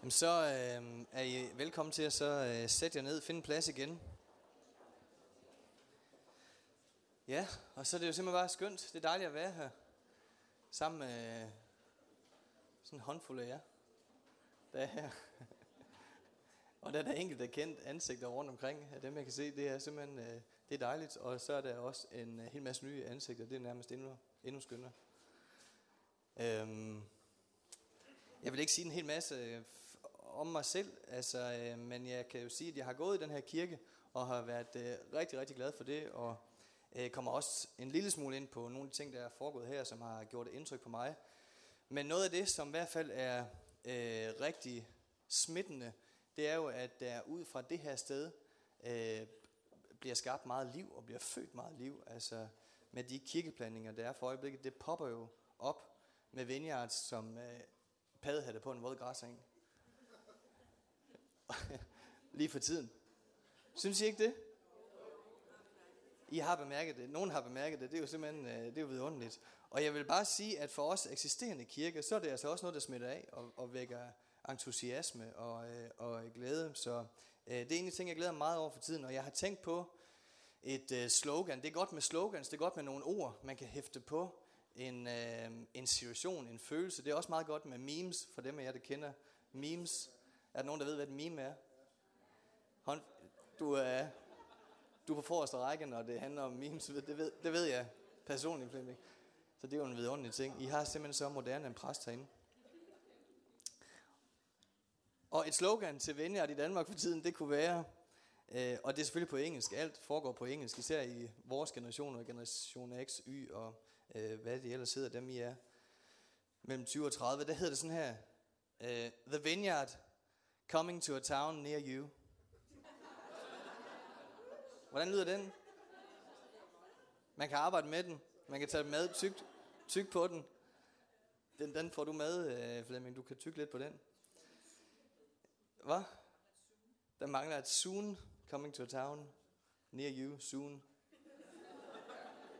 Jamen, så øh, er I velkommen til at så øh, sætte jer ned, finde plads igen. Ja, og så er det jo simpelthen bare skønt. Det er dejligt at være her. Sammen med øh, sådan en håndfuld af jer. Der er her. og der er der enkelte kendt ansigter rundt omkring af dem, jeg kan se. Det er simpelthen øh, det er dejligt. Og så er der også en øh, hel masse nye ansigter. Det er nærmest endnu, endnu skønnere. Øhm, jeg vil ikke sige en hel masse øh, om mig selv, altså, øh, men jeg kan jo sige, at jeg har gået i den her kirke, og har været øh, rigtig, rigtig glad for det, og øh, kommer også en lille smule ind på nogle af de ting, der er foregået her, som har gjort et indtryk på mig. Men noget af det, som i hvert fald er øh, rigtig smittende, det er jo, at der ud fra det her sted øh, bliver skabt meget liv, og bliver født meget liv. Altså med de kirkeplanninger, der er for øjeblikket, det popper jo op med vineyards, som øh, paddehatte på en våd græsring. Lige for tiden. Synes I ikke det? I har bemærket det. Nogen har bemærket det. Det er jo simpelthen øh, det er jo vidunderligt. Og jeg vil bare sige, at for os eksisterende kirker, så er det altså også noget, der smitter af og, og vækker entusiasme og, øh, og glæde. Så øh, det er en af ting, jeg glæder mig meget over for tiden. Og jeg har tænkt på et øh, slogan. Det er godt med slogans, det er godt med nogle ord, man kan hæfte på en, øh, en situation, en følelse. Det er også meget godt med memes, for dem af jer, der kender memes. Er der nogen, der ved, hvad et meme er? Hånd, du, er, du er på forreste række, når det handler om memes. Det ved, det ved jeg personligt, Flemming. Så det er jo en vidunderlig ting. I har simpelthen så moderne en præst herinde. Og et slogan til venner i Danmark for tiden, det kunne være, øh, og det er selvfølgelig på engelsk, alt foregår på engelsk, især i vores generation og generation X, Y og øh, hvad det ellers hedder, dem I er, mellem 20 og 30, der hedder det sådan her, øh, The Vineyard Coming to a town near you. Hvordan lyder den? Man kan arbejde med den. Man kan tage med tyk, tyk på den. den. Den får du med, øh, Flemming. Du kan tykke lidt på den. Hvad? Der mangler et soon coming to a town near you soon.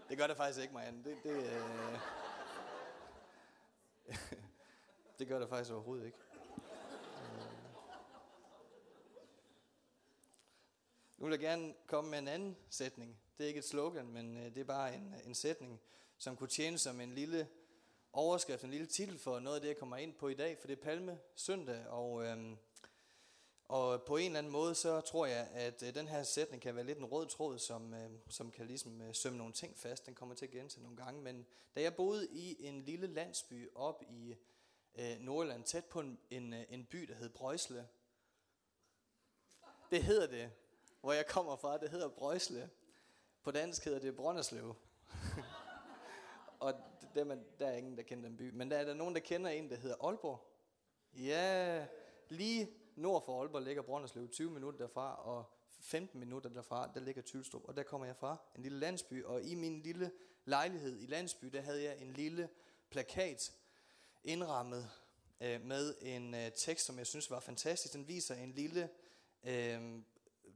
Det gør det faktisk ikke, Marianne. Det, det, øh... det gør det faktisk overhovedet ikke. Nu vil jeg gerne komme med en anden sætning. Det er ikke et slogan, men øh, det er bare en, øh, en sætning, som kunne tjene som en lille overskrift, en lille titel for noget af det, jeg kommer ind på i dag, for det er Palme søndag, og, øhm, og på en eller anden måde, så tror jeg, at øh, den her sætning kan være lidt en rød tråd, som, øh, som kan ligesom øh, sømme nogle ting fast. Den kommer til at gentage nogle gange, men da jeg boede i en lille landsby op i øh, Nordland, tæt på en, en, øh, en by, der hed Brøsle, det hedder det hvor jeg kommer fra, det hedder Brøsle. På dansk hedder det Brønderslev. og det, man, der er ingen, der kender den by. Men der er der nogen, der kender en, der hedder Aalborg. Ja, lige nord for Aalborg ligger Brønderslev, 20 minutter derfra, og 15 minutter derfra, der ligger Tylstrup. Og der kommer jeg fra, en lille landsby. Og i min lille lejlighed i landsby, der havde jeg en lille plakat indrammet øh, med en øh, tekst, som jeg synes var fantastisk. Den viser en lille øh,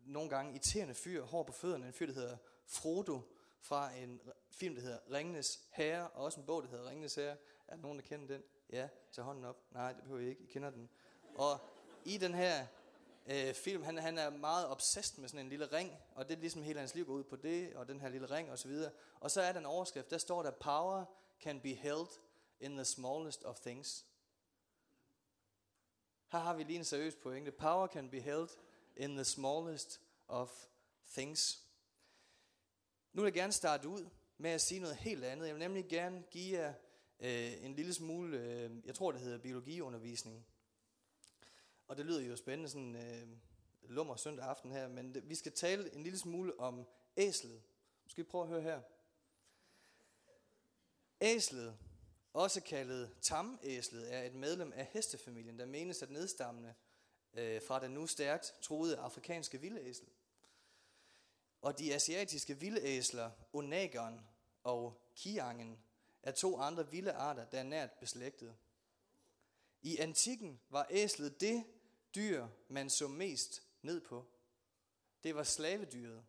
nogle gange irriterende fyr, hår på fødderne, en fyr, der hedder Frodo, fra en film, der hedder Ringnes Herre, og også en bog, der hedder Ringnes Herre. Er der nogen, der kender den? Ja, tag hånden op. Nej, det behøver I ikke. I kender den. Og i den her øh, film, han, han er meget obsessed med sådan en lille ring, og det er ligesom hele hans liv går ud på det, og den her lille ring og så videre. Og så er der en overskrift, der står der, power can be held in the smallest of things. Her har vi lige en seriøs pointe. Power can be held in the smallest of things. Nu vil jeg gerne starte ud med at sige noget helt andet. Jeg vil nemlig gerne give jer øh, en lille smule, øh, jeg tror det hedder biologiundervisning. Og det lyder jo spændende, sådan øh, lummer søndag aften her, men det, vi skal tale en lille smule om æslet. Skal vi prøve at høre her? Æslet, også kaldet tamæslet, er et medlem af hestefamilien, der menes at nedstammende øh, fra den nu stærkt troede afrikanske vildæsel. Og de asiatiske vildæsler, onageren og kiangen, er to andre vilde arter, der er nært beslægtet. I antikken var æslet det dyr, man så mest ned på. Det var slavedyret.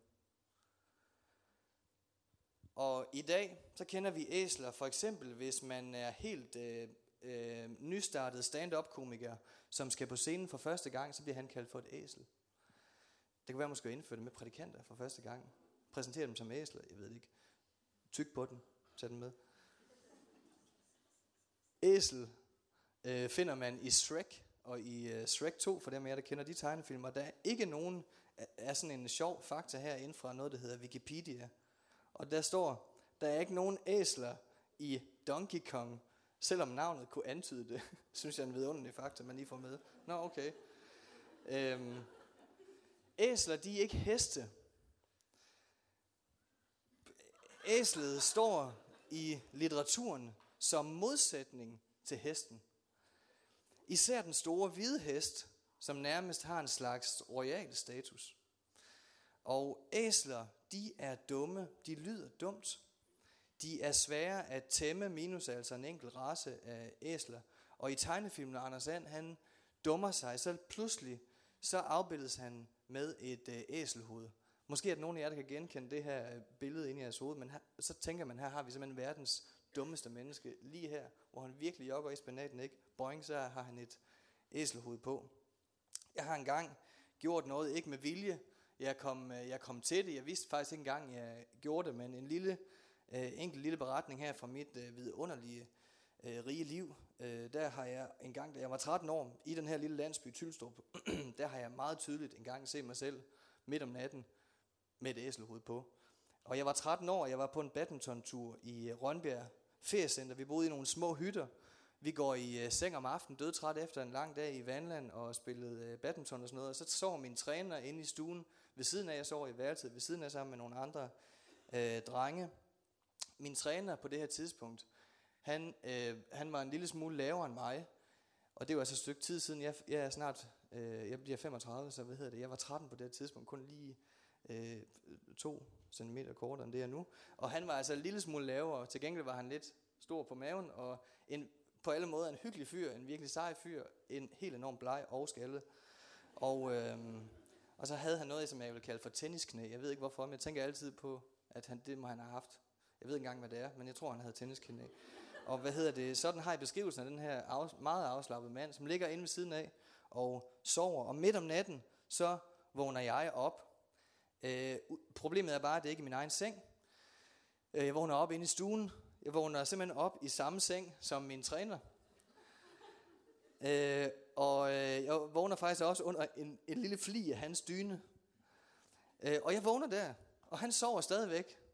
Og i dag, så kender vi æsler, for eksempel hvis man er helt øh, øh, nystartet stand-up-komiker, som skal på scenen for første gang, så bliver han kaldt for et æsel. Det kan være, at man skal indføre det med prædikanter for første gang. Præsentere dem som æsler, jeg ved det ikke. Tyk på den, tag den med. Æsel øh, finder man i Shrek, og i øh, Shrek 2, for dem af jer, der kender de tegnefilmer, der er ikke nogen er sådan en sjov fakta her inden fra noget, der hedder Wikipedia. Og der står, der er ikke nogen æsler i Donkey Kong, selvom navnet kunne antyde det. synes jeg er en vidunderlig fakta, man lige får med. Nå, okay. Øhm, æsler, de er ikke heste. Æslet står i litteraturen som modsætning til hesten. Især den store hvide hest, som nærmest har en slags royal status. Og æsler, de er dumme, de lyder dumt. De er svære at tæmme, minus altså en enkelt race af æsler. Og i tegnefilmen, Anders And, han dummer sig, så pludselig så afbildes han med et øh, æselhoved. Måske at nogen af jer, der kan genkende det her øh, billede ind i jeres hoved, men her, så tænker man, her har vi simpelthen verdens dummeste menneske lige her, hvor han virkelig jogger i spanaten, ikke? Boing, så har han et æselhoved på. Jeg har engang gjort noget, ikke med vilje. Jeg kom, øh, jeg kom til det. Jeg vidste faktisk ikke engang, jeg gjorde det, men en lille, øh, enkelt lille beretning her fra mit øh, vidunderlige øh, rige liv. Øh, der har jeg en gang, da jeg var 13 år, i den her lille landsby Tylstrup, der har jeg meget tydeligt en gang set mig selv midt om natten med et æselhoved på. Og jeg var 13 år, og jeg var på en badmintontur i øh, Rønbjerg Feriecenter. Vi boede i nogle små hytter, vi går i øh, seng om aftenen, dødtræt efter en lang dag i vandland og spillede øh, badminton og sådan noget. Og så sov min træner inde i stuen ved siden af, jeg sov i værelset ved siden af sammen med nogle andre øh, drenge. Min træner på det her tidspunkt, han, øh, han var en lille smule lavere end mig. Og det var altså et stykke tid siden. Jeg, jeg er snart, øh, jeg bliver 35, så hvad hedder det? Jeg var 13 på det her tidspunkt, kun lige øh, to centimeter kortere end det er nu. Og han var altså en lille smule lavere, til gengæld var han lidt stor på maven, og en på alle måder en hyggelig fyr, en virkelig sej fyr, en helt enorm bleg og skaldet. Og, øh, og så havde han noget, som jeg ville kalde for tennisknæ. Jeg ved ikke hvorfor, men jeg tænker altid på, at han, det må han have haft. Jeg ved ikke engang, hvad det er, men jeg tror, han havde tennisknæ. Og hvad hedder det? Sådan har jeg beskrivelsen af den her af, meget afslappede mand, som ligger inde ved siden af og sover. Og midt om natten, så vågner jeg op. Øh, problemet er bare, at det ikke er min egen seng. Øh, jeg vågner op inde i stuen, jeg vågner simpelthen op i samme seng som min træner. Øh, og øh, jeg vågner faktisk også under en, en lille fli af hans dyne. Øh, og jeg vågner der, og han sover stadigvæk.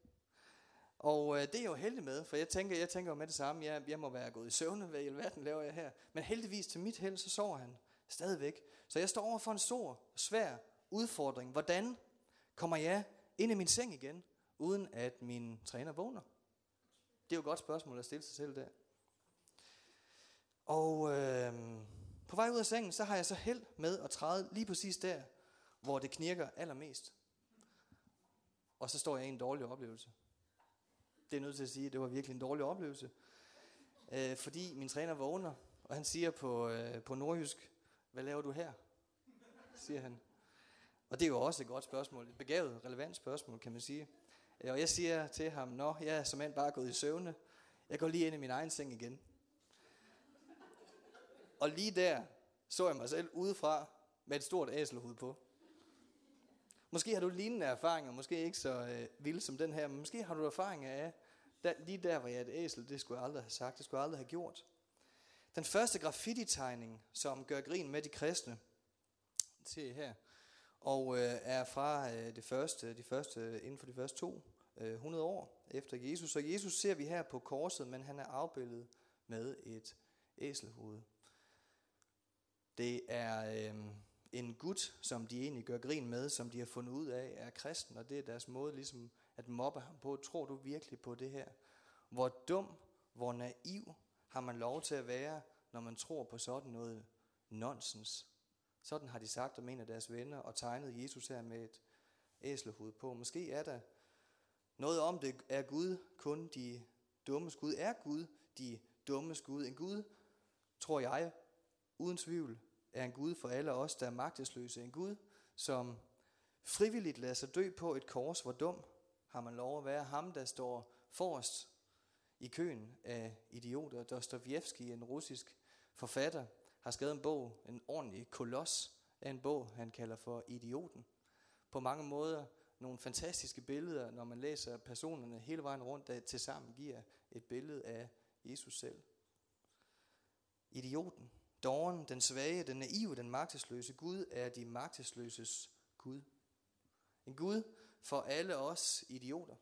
Og øh, det er jeg jo heldig med, for jeg tænker, jeg tænker jo med det samme. Jeg, jeg må være gået i søvne, hvad i alverden laver jeg her? Men heldigvis til mit held, så sover han stadigvæk. Så jeg står over for en stor, svær udfordring. Hvordan kommer jeg ind i min seng igen, uden at min træner vågner? Det er jo et godt spørgsmål at stille sig selv der. Og øh, på vej ud af sengen, så har jeg så held med at træde lige præcis der, hvor det knirker allermest. Og så står jeg i en dårlig oplevelse. Det er nødt til at sige, at det var virkelig en dårlig oplevelse. Øh, fordi min træner vågner, og han siger på, øh, på nordjysk, hvad laver du her? Siger han. Og det er jo også et godt spørgsmål. Et begavet, relevant spørgsmål, kan man sige. Øh, og jeg siger til ham, nå, jeg er som bare gået i søvne. Jeg går lige ind i min egen seng igen. Og lige der så jeg mig selv udefra med et stort æselhoved på. Måske har du lignende erfaringer, måske ikke så øh, vilde som den her, men måske har du erfaringer af, der, lige der var jeg et æsel, det skulle jeg aldrig have sagt, det skulle jeg aldrig have gjort. Den første graffiti-tegning, som gør grin med de kristne, se her, og øh, er fra øh, det første, de første, inden for de første to øh, 100 år efter Jesus. Så Jesus ser vi her på korset, men han er afbildet med et æselhoved. Det er øh, en gut, som de egentlig gør grin med, som de har fundet ud af er kristen, og det er deres måde ligesom at mobbe ham på. Tror du virkelig på det her? Hvor dum, hvor naiv har man lov til at være, når man tror på sådan noget nonsens? Sådan har de sagt om en af deres venner og tegnet Jesus her med et æselhoved på. Måske er der noget om det. Er Gud kun de dumme skud? Er Gud de dumme skud? En Gud, tror jeg, uden tvivl, er en Gud for alle os, der er magtesløse. En Gud, som frivilligt lader sig dø på et kors. Hvor dum har man lov at være? Ham, der står forrest i køen af idioter. Dostojevski, en russisk forfatter, har skrevet en bog, en ordentlig koloss af en bog, han kalder for Idioten. På mange måder nogle fantastiske billeder, når man læser personerne hele vejen rundt, der til sammen giver et billede af Jesus selv. Idioten, dåren, den svage, den naive, den magtesløse. Gud er de magtesløses Gud. En Gud for alle os idioter.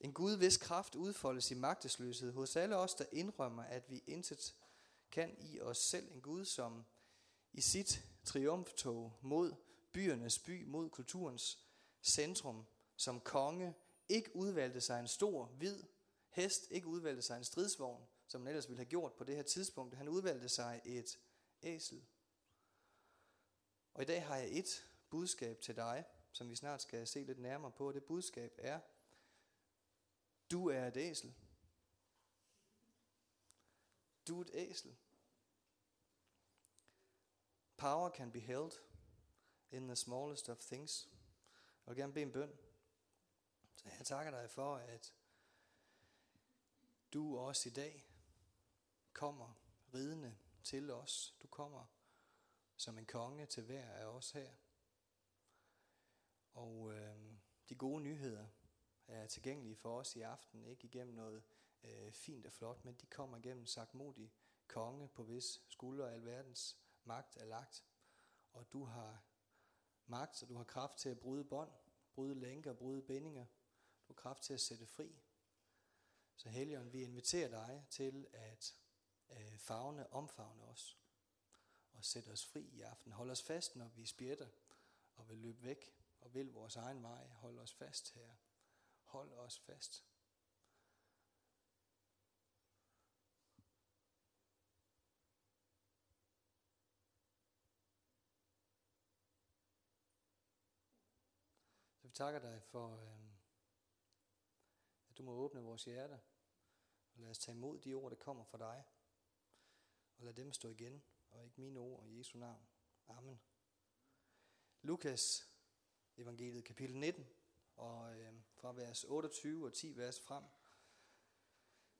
En Gud, hvis kraft udfoldes i magtesløshed hos alle os, der indrømmer, at vi intet kan i os selv. En Gud, som i sit triumftog mod byernes by, mod kulturens centrum, som konge, ikke udvalgte sig en stor, hvid hest, ikke udvalgte sig en stridsvogn, som han ellers ville have gjort på det her tidspunkt. Han udvalgte sig et æsel. Og i dag har jeg et budskab til dig, som vi snart skal se lidt nærmere på. Det budskab er, du er et æsel. Du er et æsel. Power can be held in the smallest of things. Jeg vil gerne bede en bøn. Så jeg takker dig for, at du også i dag kommer ridende til os. Du kommer som en konge til hver af os her. Og øh, de gode nyheder er tilgængelige for os i aften, ikke igennem noget øh, fint og flot, men de kommer igennem sagtmodig konge, på hvis skulder alverdens magt er lagt. Og du har magt, så du har kraft til at bryde bånd, bryde lænker, bryde bindinger. Du har kraft til at sætte fri. Så Helion, vi inviterer dig til at øh, fagne, omfavne os og sætte os fri i aften. Hold os fast, når vi spjætter og vil løbe væk og vil vores egen vej. Hold os fast her. Hold os fast. Så vi takker dig for, øhm, at du må åbne vores hjerte. og lad os tage imod de ord, der kommer fra dig, og lad dem stå igen, og ikke mine ord i Jesu navn. Amen. Lukas evangeliet kapitel 19, og øh, fra vers 28 og 10 vers frem,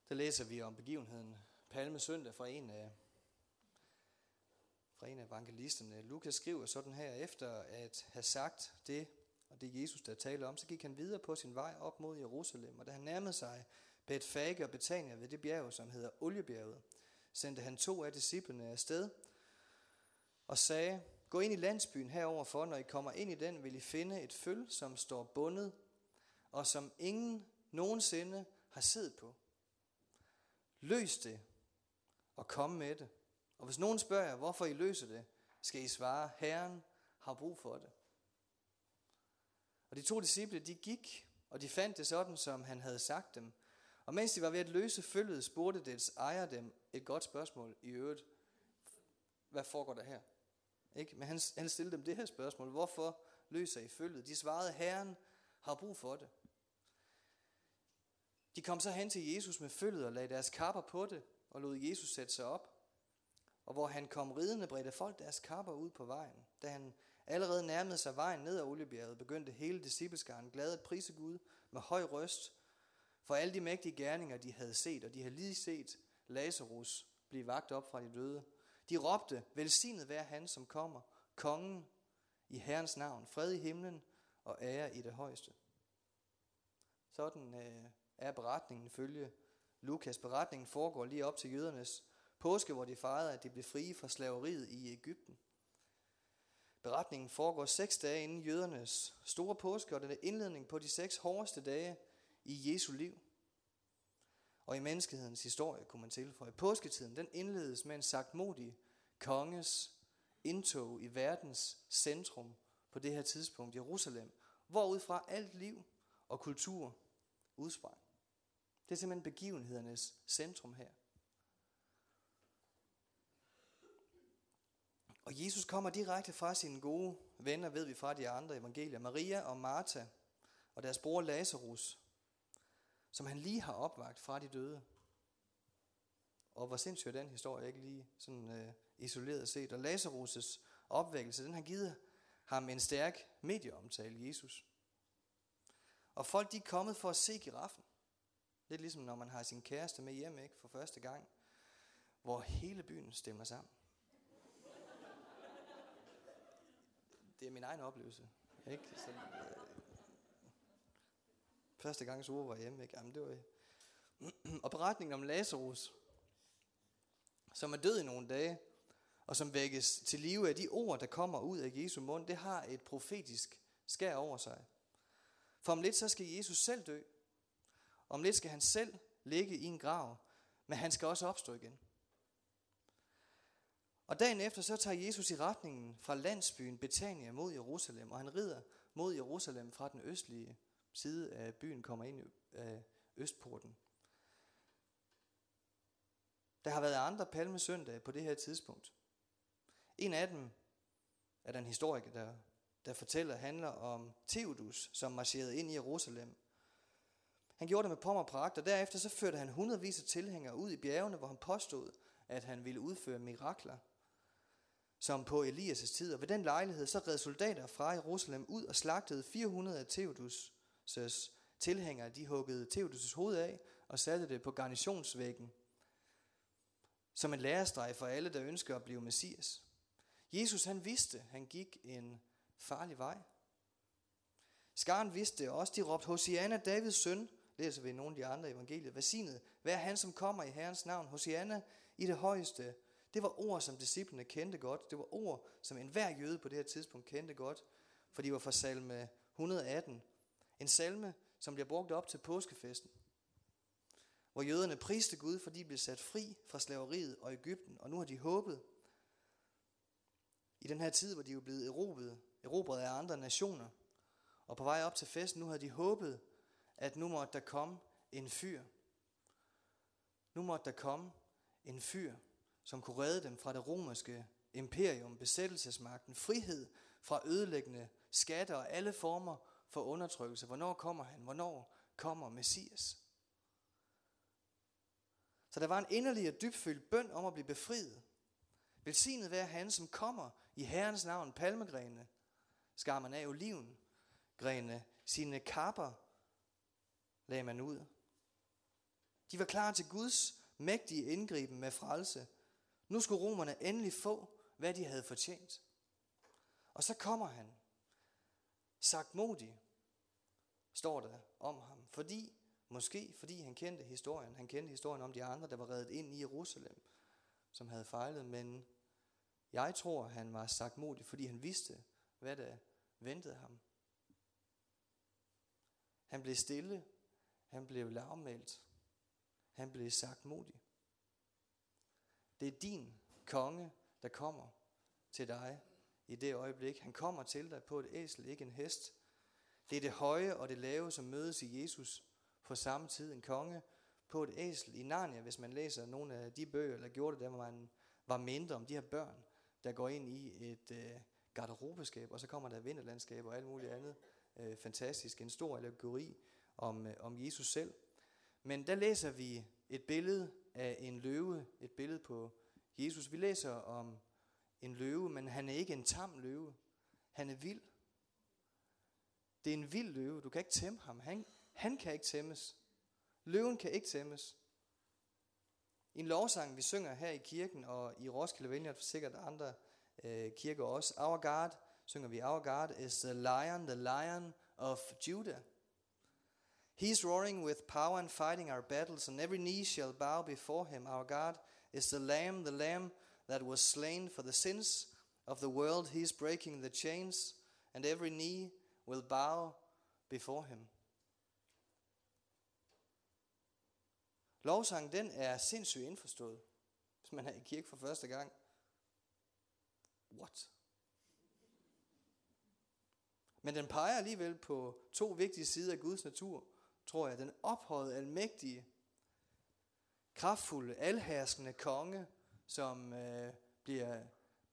der læser vi om begivenheden Palme søndag fra en af, fra en af evangelisterne. Lukas skriver sådan her, efter at have sagt det, og det er Jesus, der taler om, så gik han videre på sin vej op mod Jerusalem, og da han nærmede sig Betfage og Betania ved det bjerg, som hedder Oliebjerget, sendte han to af disciplene afsted og sagde, gå ind i landsbyen herover for, når I kommer ind i den, vil I finde et føl, som står bundet, og som ingen nogensinde har siddet på. Løs det, og kom med det. Og hvis nogen spørger jer, hvorfor I løser det, skal I svare, Herren har brug for det. Og de to disciple, de gik, og de fandt det sådan, som han havde sagt dem. Og mens de var ved at løse følget, spurgte dets ejer dem et godt spørgsmål i øvrigt. Hvad foregår der her? Ikke? Men han, han stillede dem det her spørgsmål. Hvorfor løser I følget? De svarede, Herren har brug for det. De kom så hen til Jesus med følget og lagde deres kapper på det, og lod Jesus sætte sig op. Og hvor han kom ridende, bredte folk deres kapper ud på vejen. Da han allerede nærmede sig vejen ned ad Oliebjerget, begyndte hele discipleskaren glad at prise Gud med høj røst for alle de mægtige gerninger, de havde set, og de havde lige set Lazarus blive vagt op fra de døde. De råbte, velsignet være han, som kommer, kongen i Herrens navn, fred i himlen og ære i det højeste. Sådan øh, er beretningen følge Lukas. Beretningen foregår lige op til jødernes påske, hvor de fejrede, at de blev frie fra slaveriet i Ægypten. Beretningen foregår seks dage inden jødernes store påske, og den er indledning på de seks hårdeste dage i Jesu liv. Og i menneskehedens historie, kunne man tilføje. Påsketiden, den indledes med en sagtmodig konges indtog i verdens centrum på det her tidspunkt, Jerusalem, hvorudfra alt liv og kultur udsprang. Det er simpelthen begivenhedernes centrum her. Og Jesus kommer direkte fra sine gode venner, ved vi fra de andre evangelier, Maria og Martha og deres bror Lazarus, som han lige har opvagt fra de døde. Og hvor sindssygt er den historie ikke lige sådan øh, isoleret set. Og Lazarus' opvækkelse, den har givet ham en stærk medieomtale, Jesus. Og folk de er kommet for at se giraffen. Lidt ligesom når man har sin kæreste med hjem, ikke, for første gang, hvor hele byen stemmer sammen. Det er min egen oplevelse. Ikke? Så, øh, første gang så var hjemme, ikke? Jamen, det var og beretningen om Lazarus, som er død i nogle dage, og som vækkes til live af de ord, der kommer ud af Jesu mund, det har et profetisk skær over sig. For om lidt så skal Jesus selv dø. Om lidt skal han selv ligge i en grav, men han skal også opstå igen. Og dagen efter så tager Jesus i retningen fra landsbyen Betania mod Jerusalem, og han rider mod Jerusalem fra den østlige side af byen, kommer ind af Østporten. Der har været andre palmesøndage på det her tidspunkt. En af dem er den en historiker, der, der fortæller, handler om Theodus, som marcherede ind i Jerusalem. Han gjorde det med pommer og pragt, og derefter så førte han hundredvis af tilhængere ud i bjergene, hvor han påstod, at han ville udføre mirakler, som på Elias' tid. Og ved den lejlighed så red soldater fra Jerusalem ud og slagtede 400 af Theodus' tilhængere. De huggede Theodus' hoved af og satte det på garnitionsvæggen, som en lærestreg for alle, der ønsker at blive messias. Jesus han vidste, han gik en farlig vej. Skaren vidste også. De råbte, Hosianna, Davids søn, læser vi i nogle af de andre evangelier, Vasinet, hvad er han, som kommer i Herrens navn? Hosianna i det højeste. Det var ord, som disciplene kendte godt. Det var ord, som enhver jøde på det her tidspunkt kendte godt, for de var fra salme 118. En salme, som bliver brugt op til påskefesten hvor jøderne priste Gud, fordi de blev sat fri fra slaveriet og Ægypten, og nu har de håbet i den her tid, hvor de er blevet erobret, erobret af andre nationer, og på vej op til festen, nu har de håbet, at nu måtte der komme en fyr. Nu måtte der komme en fyr, som kunne redde dem fra det romerske imperium, besættelsesmagten, frihed fra ødelæggende skatter og alle former for undertrykkelse. Hvornår kommer han? Hvornår kommer Messias? Så der var en inderlig og dybfølt bøn om at blive befriet. Velsignet være han, som kommer i Herrens navn, palmegrene, skar man af oliven, grene, sine kapper lagde man ud. De var klar til Guds mægtige indgriben med frelse. Nu skulle romerne endelig få, hvad de havde fortjent. Og så kommer han, sagt modig, står der om ham, fordi Måske fordi han kendte historien. Han kendte historien om de andre, der var reddet ind i Jerusalem, som havde fejlet. Men jeg tror, han var sagt modig, fordi han vidste, hvad der ventede ham. Han blev stille. Han blev lavmældt. Han blev sagt modig. Det er din konge, der kommer til dig i det øjeblik. Han kommer til dig på et æsel, ikke en hest. Det er det høje og det lave, som mødes i Jesus på samme tid en konge på et æsel i Narnia, hvis man læser nogle af de bøger, der gjorde det, der man var mindre om de her børn, der går ind i et øh, garderobeskab, og så kommer der vinterlandskab og alt muligt andet øh, fantastisk. En stor allegori om, øh, om Jesus selv. Men der læser vi et billede af en løve, et billede på Jesus. Vi læser om en løve, men han er ikke en tam løve. Han er vild. Det er en vild løve. Du kan ikke tæmme ham. Han, han kan ikke tæmmes. Løven kan ikke tæmmes. I en lovsang, vi synger her i kirken, og i Roskilde Vineyard, sikkert andre øh, kirker også, Our God, synger vi, Our God is the lion, the lion of Judah. He's roaring with power and fighting our battles, and every knee shall bow before him. Our God is the lamb, the lamb that was slain for the sins of the world. He's breaking the chains, and every knee will bow before him. Lovsang, den er sindssygt indforstået, hvis man er i kirke for første gang. What? Men den peger alligevel på to vigtige sider af Guds natur, tror jeg. Den ophøjede, almægtige, kraftfulde, alherskende konge, som øh, bliver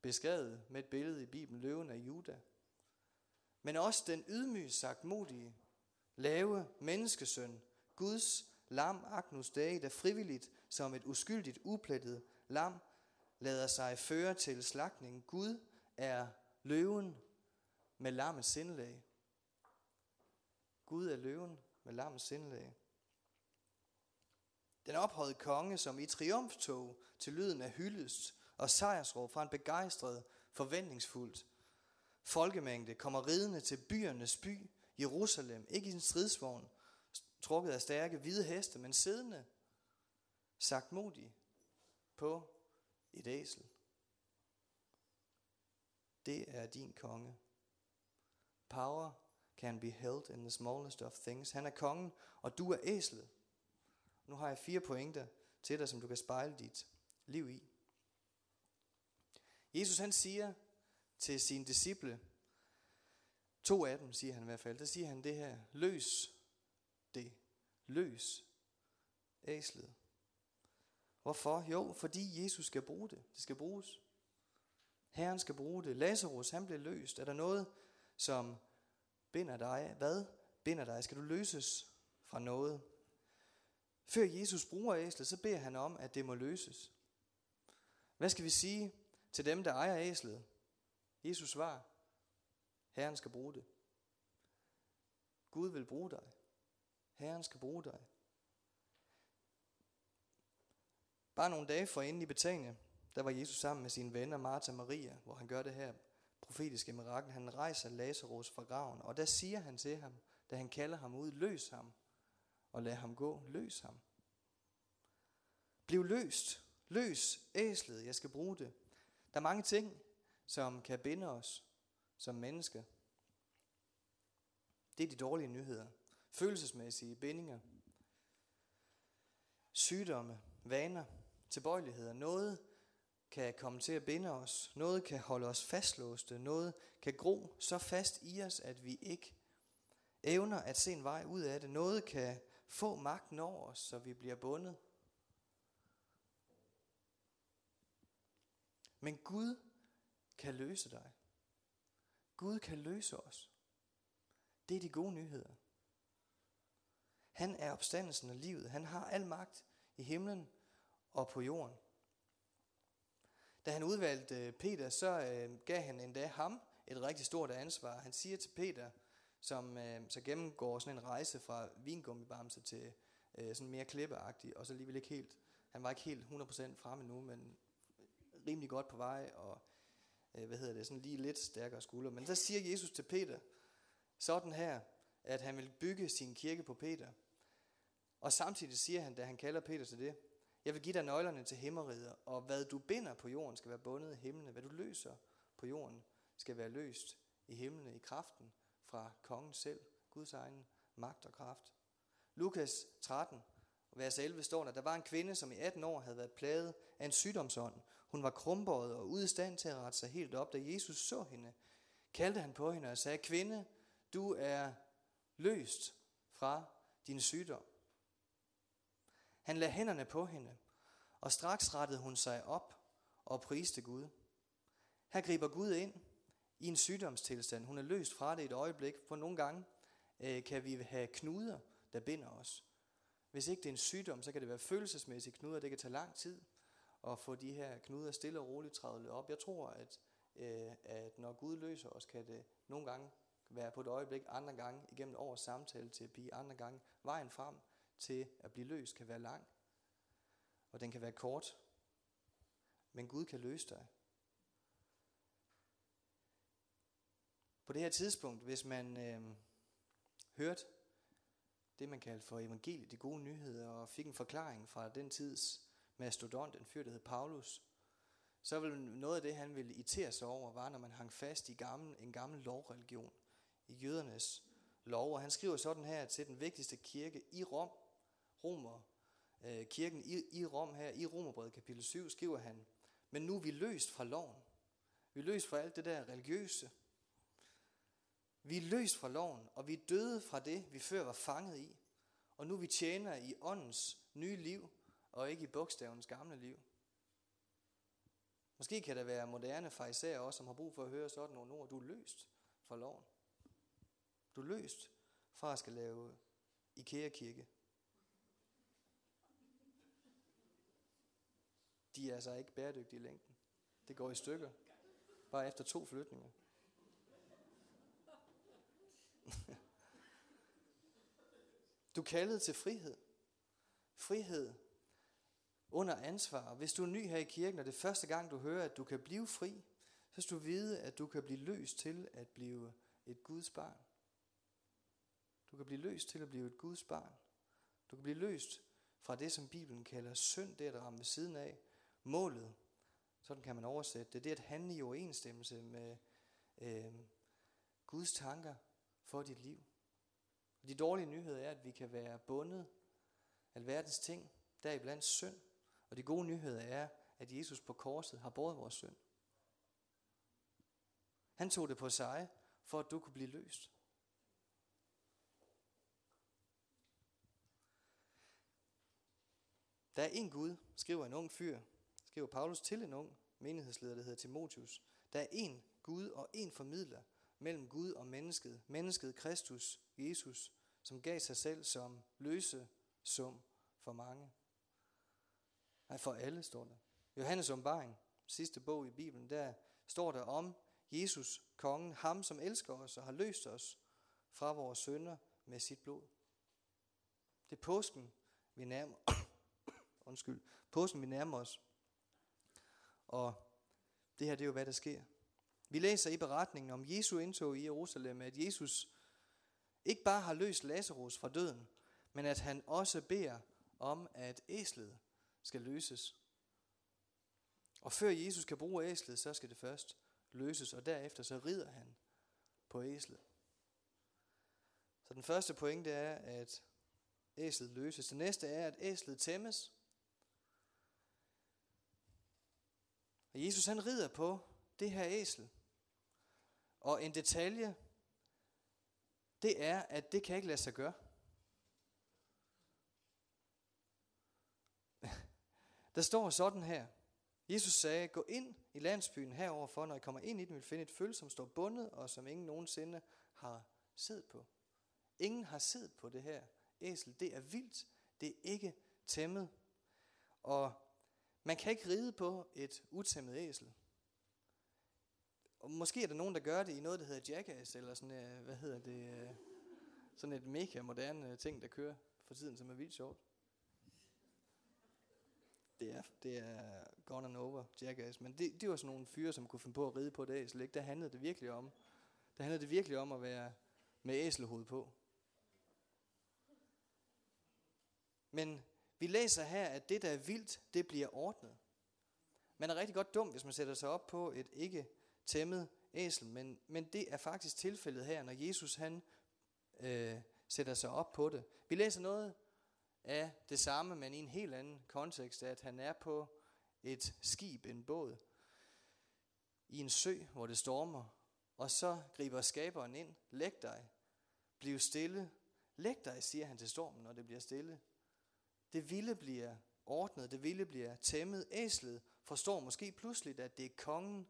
beskrevet med et billede i Bibelen, løven af Juda. Men også den ydmyge, sagtmodige, lave menneskesøn, Guds lam Agnus Dei, der frivilligt som et uskyldigt, uplettet lam lader sig føre til slagtning. Gud er løven med lammets sindlag. Gud er løven med lammets sindlag. Den ophøjede konge, som i triumftog til lyden af hyldest og sejrsråb fra en begejstret, forventningsfuldt folkemængde kommer ridende til byernes by, Jerusalem, ikke i en stridsvogn, trukket af stærke hvide heste, men siddende, sagt modig, på et æsel. Det er din konge. Power can be held in the smallest of things. Han er kongen, og du er æslet. Nu har jeg fire pointer til dig, som du kan spejle dit liv i. Jesus han siger til sine disciple, to af dem siger han i hvert fald, der siger han det her, løs det, løs æslet. Hvorfor? Jo, fordi Jesus skal bruge det. Det skal bruges. Herren skal bruge det. Lazarus, han blev løst. Er der noget, som binder dig? Hvad binder dig? Skal du løses fra noget? Før Jesus bruger æslet, så beder han om, at det må løses. Hvad skal vi sige til dem, der ejer æslet? Jesus svar, Herren skal bruge det. Gud vil bruge dig. Herren skal bruge dig. Bare nogle dage forinden i Betania, der var Jesus sammen med sine venner Martha og Maria, hvor han gør det her profetiske mirakel. Han rejser Lazarus fra graven, og der siger han til ham, da han kalder ham ud, løs ham og lad ham gå, løs ham. Bliv løst, løs æslet, jeg skal bruge det. Der er mange ting, som kan binde os som mennesker. Det er de dårlige nyheder. Følelsesmæssige bindinger. Sygdomme, vaner, tilbøjeligheder. Noget kan komme til at binde os. Noget kan holde os fastlåste. Noget kan gro så fast i os, at vi ikke evner at se en vej ud af det. Noget kan få magten over os, så vi bliver bundet. Men Gud kan løse dig. Gud kan løse os. Det er de gode nyheder. Han er opstandelsen af livet. Han har al magt i himlen og på jorden. Da han udvalgte Peter, så øh, gav han endda ham et rigtig stort ansvar. Han siger til Peter, som øh, så gennemgår sådan en rejse fra vingummibamse til øh, sådan mere klippeagtig, og så alligevel ikke helt, han var ikke helt 100% fremme nu, men rimelig godt på vej, og øh, hvad hedder det, sådan lige lidt stærkere skulder. Men så siger Jesus til Peter, sådan her, at han vil bygge sin kirke på Peter. Og samtidig siger han, da han kalder Peter til det, jeg vil give dig nøglerne til himmeriget, og hvad du binder på jorden skal være bundet i himlene, Hvad du løser på jorden skal være løst i himlene, i kraften fra kongen selv, Guds egen magt og kraft. Lukas 13, vers 11 står der, der var en kvinde, som i 18 år havde været plaget af en sygdomsånd. Hun var krumbøjet og ude i stand til at rette sig helt op. Da Jesus så hende, kaldte han på hende og sagde, kvinde, du er løst fra din sygdom. Han lagde hænderne på hende, og straks rettede hun sig op og priste Gud. Her griber Gud ind i en sygdomstilstand. Hun er løst fra det et øjeblik, for nogle gange øh, kan vi have knuder, der binder os. Hvis ikke det er en sygdom, så kan det være følelsesmæssige knuder. Det kan tage lang tid at få de her knuder stille og roligt trædet op. Jeg tror, at, øh, at når Gud løser os, kan det nogle gange være på et øjeblik, andre gange igennem års samtale til at blive, andre gange vejen frem til at blive løst kan være lang. Og den kan være kort. Men Gud kan løse dig. På det her tidspunkt, hvis man øh, hørte det, man kaldte for evangeliet, de gode nyheder, og fik en forklaring fra den tids mastodont, en fyr, der hed Paulus, så vil noget af det, han ville irritere sig over, var, når man hang fast i gammel, en gammel lovreligion, i jødernes lov. Og han skriver sådan her til den vigtigste kirke i Rom, Romer, øh, kirken i, i Rom her, i Romerbrevet kapitel 7, skriver han, men nu er vi løst fra loven. Vi er løst fra alt det der religiøse. Vi er løst fra loven, og vi er døde fra det, vi før var fanget i. Og nu vi tjener i åndens nye liv, og ikke i bogstavens gamle liv. Måske kan der være moderne farisæer også, som har brug for at høre sådan nogle ord. Du er løst fra loven. Du er løst fra at skal lave IKEA-kirke. De er altså ikke bæredygtige i længden. Det går i stykker. Bare efter to flytninger. Du er kaldet til frihed. Frihed under ansvar. Hvis du er ny her i kirken, og det er første gang, du hører, at du kan blive fri, så skal du vide, at du kan blive løst til at blive et Guds barn. Du kan blive løst til at blive et Guds barn. Du kan blive løst fra det, som Bibelen kalder synd, det er der rammer ved siden af. Målet, sådan kan man oversætte det, det er at handle i overensstemmelse med øh, Guds tanker for dit liv. Og de dårlige nyheder er, at vi kan være bundet af verdens ting, deriblandt synd. Og de gode nyheder er, at Jesus på korset har båret vores synd. Han tog det på sig, for at du kunne blive løst. Der er en Gud, skriver en ung fyr, skriver Paulus til en ung menighedsleder, der hedder Timotius. Der er en Gud og en formidler mellem Gud og mennesket, mennesket Kristus, Jesus, som gav sig selv som løse sum for mange. Nej, for alle står der. Johannes åbenbaring, sidste bog i Bibelen, der står der om Jesus, kongen, ham som elsker os og har løst os fra vores sønder med sit blod. Det er påsken, vi nærmer, undskyld, påsken, vi nærmer os. Og det her, det er jo, hvad der sker. Vi læser i beretningen om Jesu indtog i Jerusalem, at Jesus ikke bare har løst Lazarus fra døden, men at han også beder om, at æslet skal løses. Og før Jesus kan bruge æslet, så skal det først løses, og derefter så rider han på æslet. Så den første pointe er, at æslet løses. Det næste er, at æslet tæmmes. Og Jesus han rider på det her æsel. Og en detalje, det er, at det kan ikke lade sig gøre. Der står sådan her. Jesus sagde, gå ind i landsbyen herover for, når I kommer ind i den, vil finde et føl, som står bundet, og som ingen nogensinde har siddet på. Ingen har siddet på det her æsel. Det er vildt. Det er ikke tæmmet. Og man kan ikke ride på et utæmmet æsel. Og måske er der nogen, der gør det i noget, der hedder Jackass, eller sådan, øh, hvad hedder det, øh, sådan et mega moderne øh, ting, der kører for tiden, som er vildt sjovt. Det er, det er gone and over, Jackass. Men det, det var sådan nogle fyre, som kunne finde på at ride på et æsel. Ikke? Der handlede det virkelig om. Der handlede det virkelig om at være med æselhoved på. Men vi læser her, at det, der er vildt, det bliver ordnet. Man er rigtig godt dum, hvis man sætter sig op på et ikke tæmmet æsel, men, men det er faktisk tilfældet her, når Jesus han øh, sætter sig op på det. Vi læser noget af det samme, men i en helt anden kontekst, at han er på et skib, en båd, i en sø, hvor det stormer, og så griber skaberen ind, læg dig, bliv stille, læg dig, siger han til stormen, når det bliver stille. Det vilde bliver ordnet, det vilde bliver tæmmet. Æslet forstår måske pludselig, at det er kongen,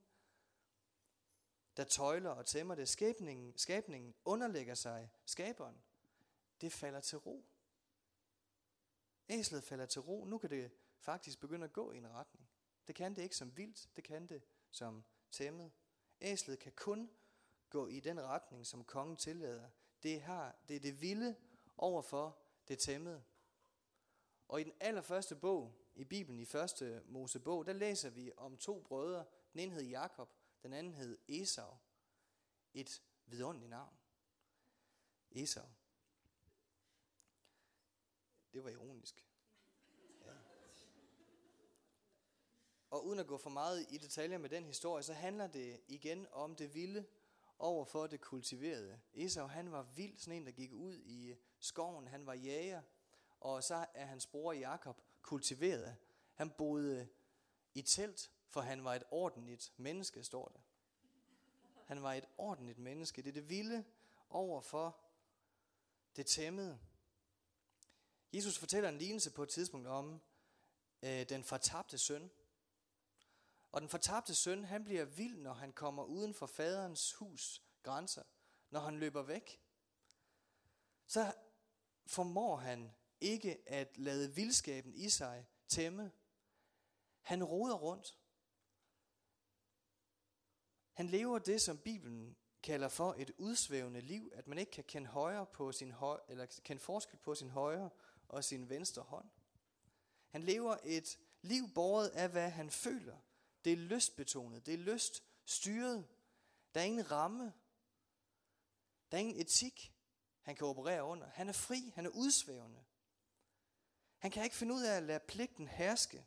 der tøjler og tæmmer det. Skabningen, skabningen underlægger sig skaberen. Det falder til ro. Æslet falder til ro. Nu kan det faktisk begynde at gå i en retning. Det kan det ikke som vildt, det kan det som tæmmet. Æslet kan kun gå i den retning, som kongen tillader. Det, har, det er det vilde overfor det tæmmede. Og i den allerførste bog i Bibelen, i første Mosebog, der læser vi om to brødre. Den ene hed Jakob, den anden hed Esau. Et vidunderligt navn. Esau. Det var ironisk. Ja. Og uden at gå for meget i detaljer med den historie, så handler det igen om det vilde over for det kultiverede. Esau, han var vild, sådan en, der gik ud i skoven. Han var jæger, og så er hans bror Jakob kultiveret. Han boede i telt, for han var et ordentligt menneske, står det. Han var et ordentligt menneske. Det er det vilde over for det tæmmede. Jesus fortæller en lignelse på et tidspunkt om øh, den fortabte søn. Og den fortabte søn, han bliver vild, når han kommer uden for faderens hus grænser. Når han løber væk. Så formår han ikke at lade vildskaben i sig tæmme. Han roder rundt. Han lever det, som Bibelen kalder for et udsvævende liv, at man ikke kan kende højre på sin høj, eller kende forskel på sin højre og sin venstre hånd. Han lever et Liv båret af, hvad han føler. Det er lystbetonet, det er lyststyret. Der er ingen ramme. Der er ingen etik, han kan operere under. Han er fri, han er udsvævende. Han kan ikke finde ud af at lade pligten herske.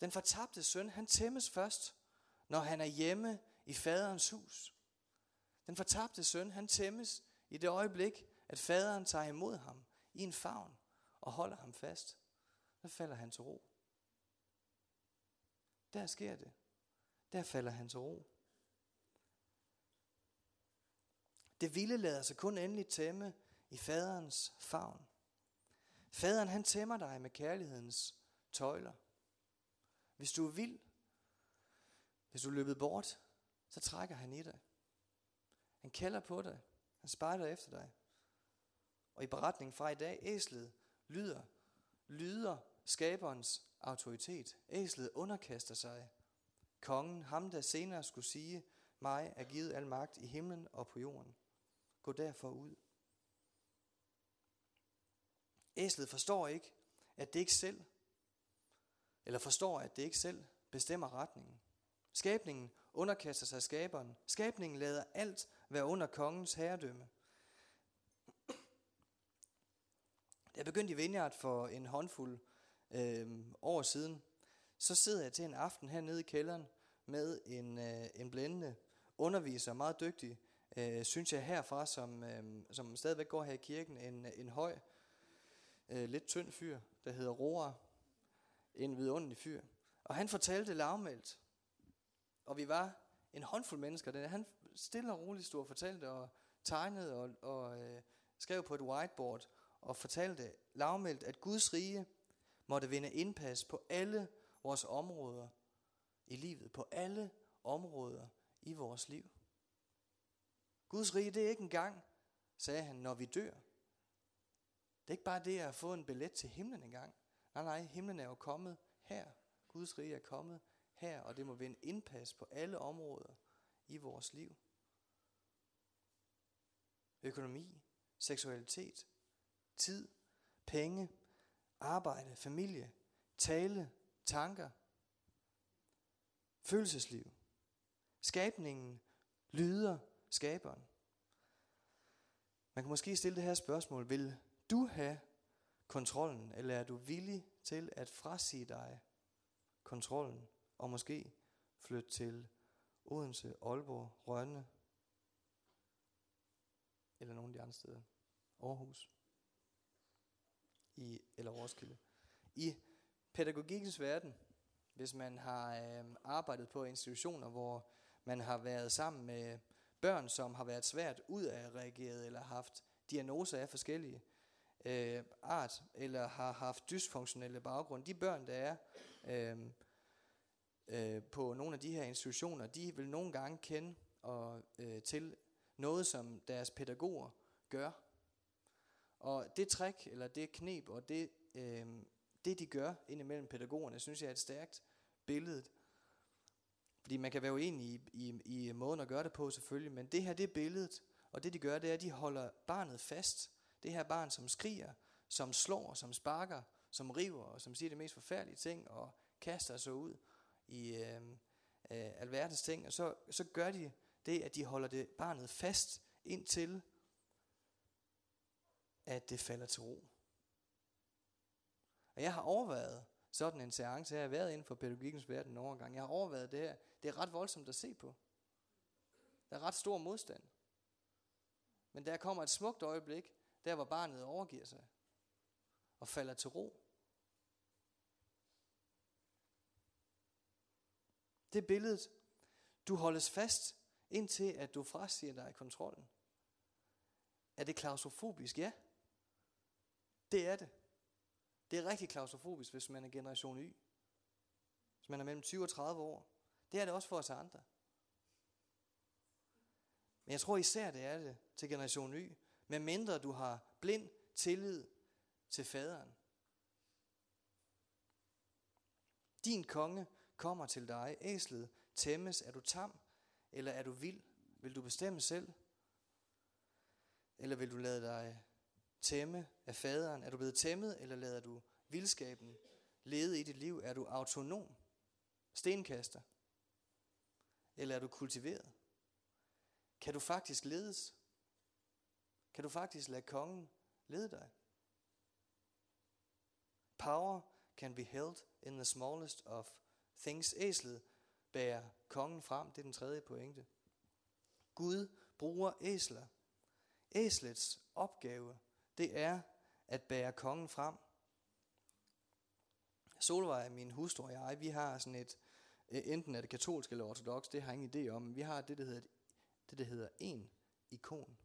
Den fortabte søn, han tæmmes først, når han er hjemme i faderens hus. Den fortabte søn, han tæmmes i det øjeblik, at faderen tager imod ham i en favn og holder ham fast. Der falder han til ro. Der sker det. Der falder han til ro. Det vilde lader sig kun endelig tæmme i faderens favn. Faderen han tæmmer dig med kærlighedens tøjler. Hvis du er vild, hvis du er løbet bort, så trækker han i dig. Han kalder på dig. Han spejder efter dig. Og i beretningen fra i dag, æslet lyder, lyder skaberens autoritet. Æslet underkaster sig. Kongen, ham der senere skulle sige, mig er givet al magt i himlen og på jorden. Gå derfor ud. Æslet forstår ikke, at det ikke selv, eller forstår, at det ikke selv bestemmer retningen. Skabningen underkaster sig skaberen. Skabningen lader alt være under kongens herredømme. Da jeg begyndte i Vineyard for en håndfuld øh, år siden, så sidder jeg til en aften hernede i kælderen med en, øh, en blændende underviser, meget dygtig, øh, synes jeg herfra, som, øh, som stadigvæk går her i kirken, en, en høj, øh, lidt tynd fyr, der hedder Roar, en vidunderlig fyr. Og han fortalte lavmældt, og vi var en håndfuld mennesker. Den, Han stille og roligt stod og fortalte og tegnede og, og øh, skrev på et whiteboard og fortalte lavmældt, at Guds rige måtte vinde indpas på alle vores områder i livet, på alle områder i vores liv. Guds rige, det er ikke engang, sagde han, når vi dør. Det er ikke bare det at få en billet til himlen engang. Nej, nej, himlen er jo kommet her. Guds rige er kommet her, og det må vinde indpas på alle områder i vores liv. Økonomi, seksualitet, tid, penge, arbejde, familie, tale, tanker, følelsesliv. Skabningen lyder skaberen. Man kan måske stille det her spørgsmål. Vil du have kontrollen, eller er du villig til at frasige dig kontrollen, og måske flytte til Odense, Aalborg, Rønne, eller nogle af de andre steder. Aarhus. I, eller Roskilde. I pædagogikkens verden, hvis man har øh, arbejdet på institutioner, hvor man har været sammen med børn, som har været svært ud af reageret, eller haft diagnoser af forskellige øh, art, eller har haft dysfunktionelle baggrund. De børn, der er øh, øh, på nogle af de her institutioner, de vil nogle gange kende og, øh, til noget, som deres pædagoger gør. Og det trick, eller det knep, og det, øh, det de gør indimellem pædagogerne, synes jeg er et stærkt billede. Fordi man kan være uenig i, i, i måden at gøre det på selvfølgelig, men det her det er billedet, og det de gør, det er, at de holder barnet fast. Det her barn, som skriger, som slår, som sparker, som river, og som siger de mest forfærdelige ting, og kaster sig ud i øh, øh, alverdens ting, og så, så gør de det, at de holder det barnet fast indtil, at det falder til ro. Og jeg har overvejet sådan en seance, jeg har været inden for pædagogikkens verden nogle gange. Jeg har overvejet det her. Det er ret voldsomt at se på. Der er ret stor modstand. Men der kommer et smukt øjeblik, der hvor barnet overgiver sig og falder til ro. Det er billedet. Du holdes fast, indtil at du frasiger dig kontrollen. Er det klaustrofobisk? Ja. Det er det. Det er rigtig klaustrofobisk, hvis man er generation Y. Hvis man er mellem 20 og 30 år. Det er det også for os andre. Men jeg tror især, det er det til generation Y. Med mindre du har blind tillid til faderen. Din konge kommer til dig. Æslet tæmmes. Er du tam, eller er du vild? Vil du bestemme selv? Eller vil du lade dig tæmme af faderen? Er du blevet tæmmet, eller lader du vildskaben lede i dit liv? Er du autonom? Stenkaster? Eller er du kultiveret? Kan du faktisk ledes? Kan du faktisk lade kongen lede dig? Power can be held in the smallest of things. Æslet bærer kongen frem. Det er den tredje pointe. Gud bruger æsler. Æslets opgave, det er at bære kongen frem. Solvej, min hustru og jeg, vi har sådan et, øh, enten er det katolsk eller ortodox, det har jeg ingen idé om, men vi har det, der hedder, det, der hedder en ikon.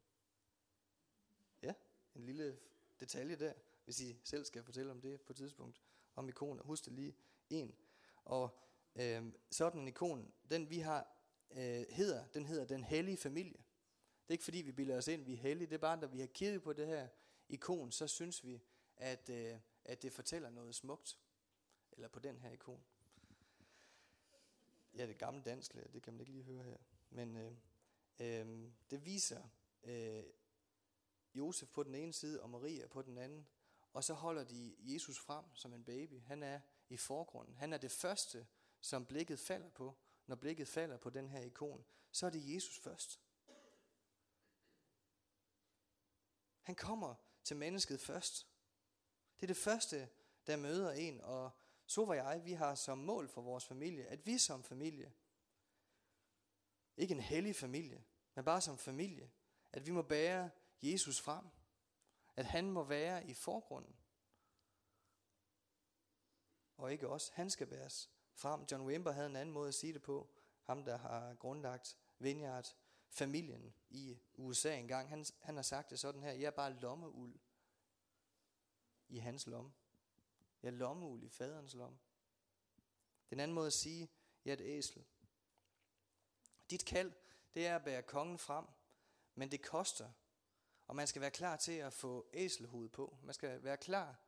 Ja, en lille detalje der, hvis I selv skal fortælle om det på et tidspunkt, om ikoner. Husk det lige, en. Og øh, sådan en ikon, den vi har, øh, hedder, den hedder den hellige familie. Det er ikke fordi, vi bilder os ind, vi er hellige, det er bare, når vi har kigget på det her ikon, så synes vi, at, øh, at det fortæller noget smukt. Eller på den her ikon. Ja, det gamle dansk, det kan man ikke lige høre her. Men øh, øh, det viser øh, Josef på den ene side, og Maria på den anden. Og så holder de Jesus frem som en baby. Han er i forgrunden. Han er det første, som blikket falder på. Når blikket falder på den her ikon, så er det Jesus først. Han kommer til mennesket først. Det er det første, der møder en, og så var jeg, vi har som mål for vores familie, at vi som familie, ikke en hellig familie, men bare som familie, at vi må bære Jesus frem. At han må være i forgrunden. Og ikke os. Han skal bæres frem. John Wimber havde en anden måde at sige det på. Ham, der har grundlagt Vineyard familien i USA engang. Han, han har sagt det sådan her. Jeg er bare lommeuld i hans lomme. Jeg er lommeuld i faderens lomme. Den anden måde at sige, jeg er et æsel. Dit kald, det er at bære kongen frem, men det koster. Og man skal være klar til at få æselhoved på. Man skal være klar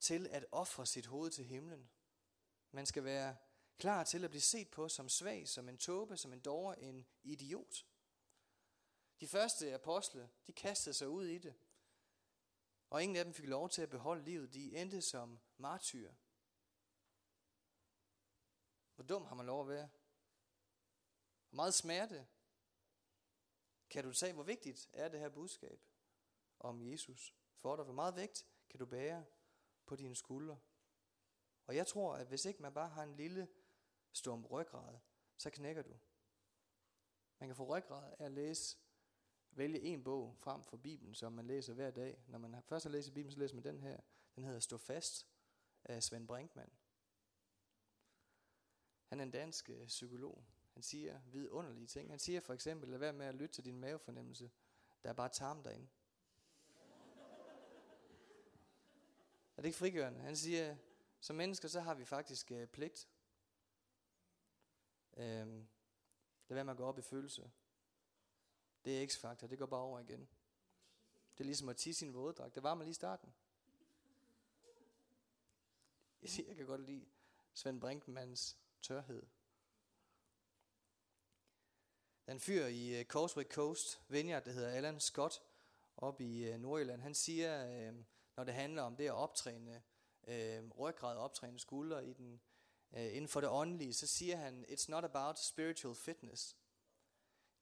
til at ofre sit hoved til himlen. Man skal være klar til at blive set på som svag, som en tåbe, som en dårer, en idiot. De første apostle, de kastede sig ud i det. Og ingen af dem fik lov til at beholde livet. De endte som martyr. Hvor dum har man lov at være? Hvor meget smerte kan du tage? Hvor vigtigt er det her budskab om Jesus for dig? Hvor meget vægt kan du bære på dine skuldre? Og jeg tror, at hvis ikke man bare har en lille stum ryggrad, så knækker du. Man kan få ryggrad af at læse, vælge en bog frem for Bibelen, som man læser hver dag. Når man først har læst Bibelen, så læser man den her. Den hedder Stå fast af Svend Brinkmann. Han er en dansk øh, psykolog. Han siger vidunderlige ting. Han siger for eksempel, lad være med at lytte til din mavefornemmelse. Der er bare tarm derinde. Er det ikke frigørende? Han siger, som mennesker, så har vi faktisk øh, pligt. Øhm, lad være med at gå op i følelse. Det er x-faktor, det går bare over igen. Det er ligesom at tisse sin våddragt. Det var man lige i starten. Jeg, siger, jeg kan godt lide Svend Brinkmans tørhed. Der er en fyr i øh, uh, Causeway Coast Vineyard, der hedder Alan Scott, op i uh, Nordjylland. Han siger, øh, når det handler om det at optræne øh, ryggrad, optræne skuldre i den, øh, inden for det åndelige, så siger han, it's not about spiritual fitness.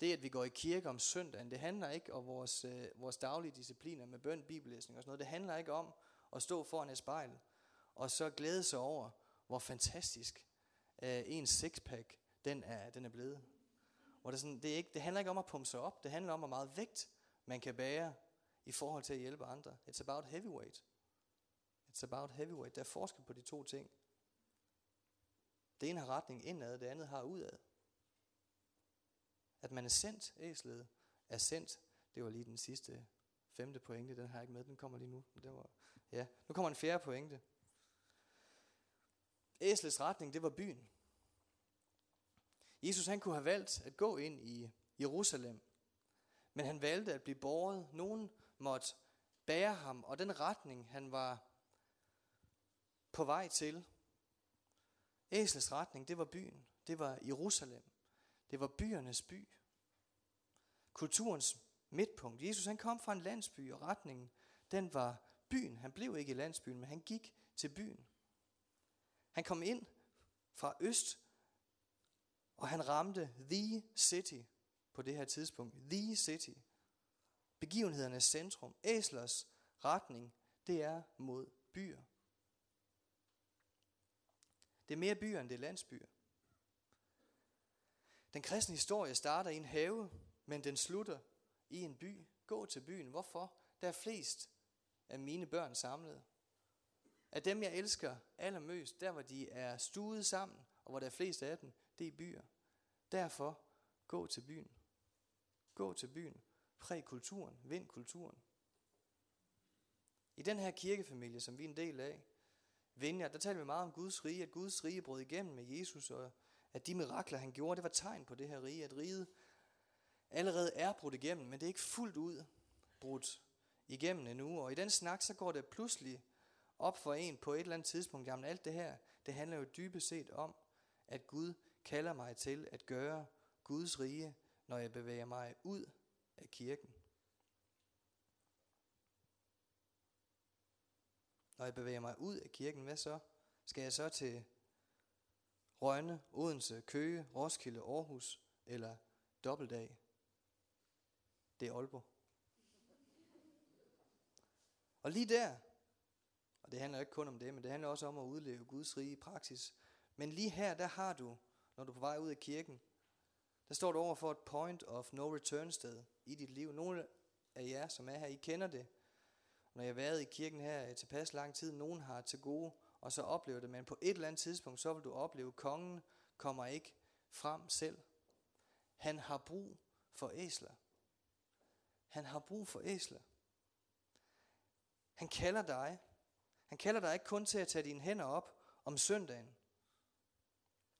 Det, at vi går i kirke om søndagen, det handler ikke om vores, øh, vores daglige discipliner med bøn, bibellæsning og sådan noget. Det handler ikke om at stå foran et spejl og så glæde sig over, hvor fantastisk øh, ens sixpack den er, den er blevet. Hvor det, sådan, det, er ikke, det handler ikke om at pumpe sig op, det handler om, hvor meget vægt man kan bære i forhold til at hjælpe andre. It's about heavyweight. It's about heavyweight. Der er forskel på de to ting. Det ene har retning indad, det andet har udad. At man er sendt, æslet er sendt, det var lige den sidste femte pointe, den har jeg ikke med, den kommer lige nu. Det var, ja. Nu kommer en fjerde pointe. Æslets retning, det var byen. Jesus han kunne have valgt at gå ind i Jerusalem, men han valgte at blive båret. Nogen måtte bære ham, og den retning han var på vej til, Æsels retning, det var byen. Det var Jerusalem. Det var byernes by. Kulturens midtpunkt. Jesus han kom fra en landsby, og retningen, den var byen. Han blev ikke i landsbyen, men han gik til byen. Han kom ind fra øst, og han ramte The City på det her tidspunkt. The City. Begivenhedernes centrum. Æslers retning, det er mod byer. Det er mere byer, end det er landsbyer. Den kristne historie starter i en have, men den slutter i en by. Gå til byen. Hvorfor? Der er flest af mine børn samlet. Af dem, jeg elsker allermest, der hvor de er stuet sammen, og hvor der er flest af dem, det er byer. Derfor, gå til byen. Gå til byen. Præg kulturen. Vind kulturen. I den her kirkefamilie, som vi er en del af, Vineyard, der taler vi meget om Guds rige, at Guds rige brød igennem med Jesus, og at de mirakler, han gjorde, det var tegn på det her rige, at riget allerede er brudt igennem, men det er ikke fuldt ud brudt igennem endnu. Og i den snak, så går det pludselig op for en på et eller andet tidspunkt, jamen alt det her, det handler jo dybest set om, at Gud kalder mig til at gøre Guds rige, når jeg bevæger mig ud af kirken. Når jeg bevæger mig ud af kirken, hvad så? Skal jeg så til Rønne, Odense, Køge, Roskilde, Aarhus eller Dobbeltdag? Det er Aalborg. Og lige der, og det handler ikke kun om det, men det handler også om at udleve Guds rige i praksis. Men lige her, der har du, når du er på vej ud af kirken, der står du over for et point of no return sted i dit liv. Nogle af jer, som er her, I kender det. Når jeg har været i kirken her i tilpas lang tid, nogen har til gode, og så oplever det, men på et eller andet tidspunkt, så vil du opleve, at kongen kommer ikke frem selv. Han har brug for æsler. Han har brug for æsler. Han kalder dig. Han kalder dig ikke kun til at tage dine hænder op om søndagen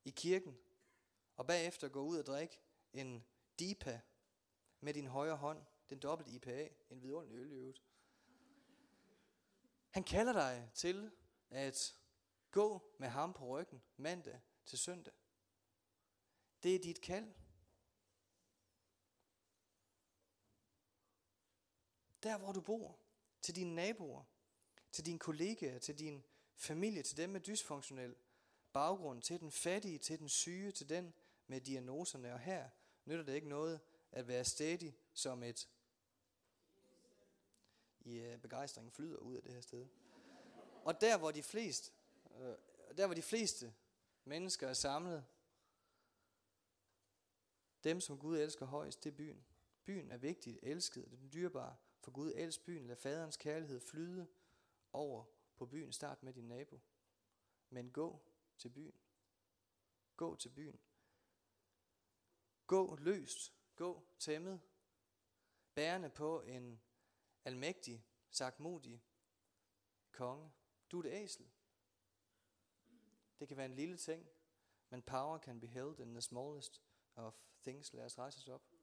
i kirken, og bagefter gå ud og drikke en DIPA med din højre hånd, den dobbelt IPA, en vidunderlig øl i øvrigt. Han kalder dig til at gå med ham på ryggen mandag til søndag. Det er dit kald. Der hvor du bor, til dine naboer, til dine kollegaer, til din familie, til dem med dysfunktionel baggrund, til den fattige, til den syge, til den med diagnoserne. Og her nytter det ikke noget at være stedig som et i ja, begejstringen flyder ud af det her sted. Og der hvor de fleste, øh, der hvor de fleste mennesker er samlet, dem som Gud elsker højst, det er byen. Byen er vigtig, elsket, den dyrebare for Gud. elsker byen, lad faderens kærlighed flyde over på byen. Start med din nabo. Men gå til byen. Gå til byen. Gå løst. Gå tæmmet. Bærende på en almægtig, sagtmodig konge. Du er et æsel. Det kan være en lille ting, men power can be held in the smallest of things. Lad os rejse os op.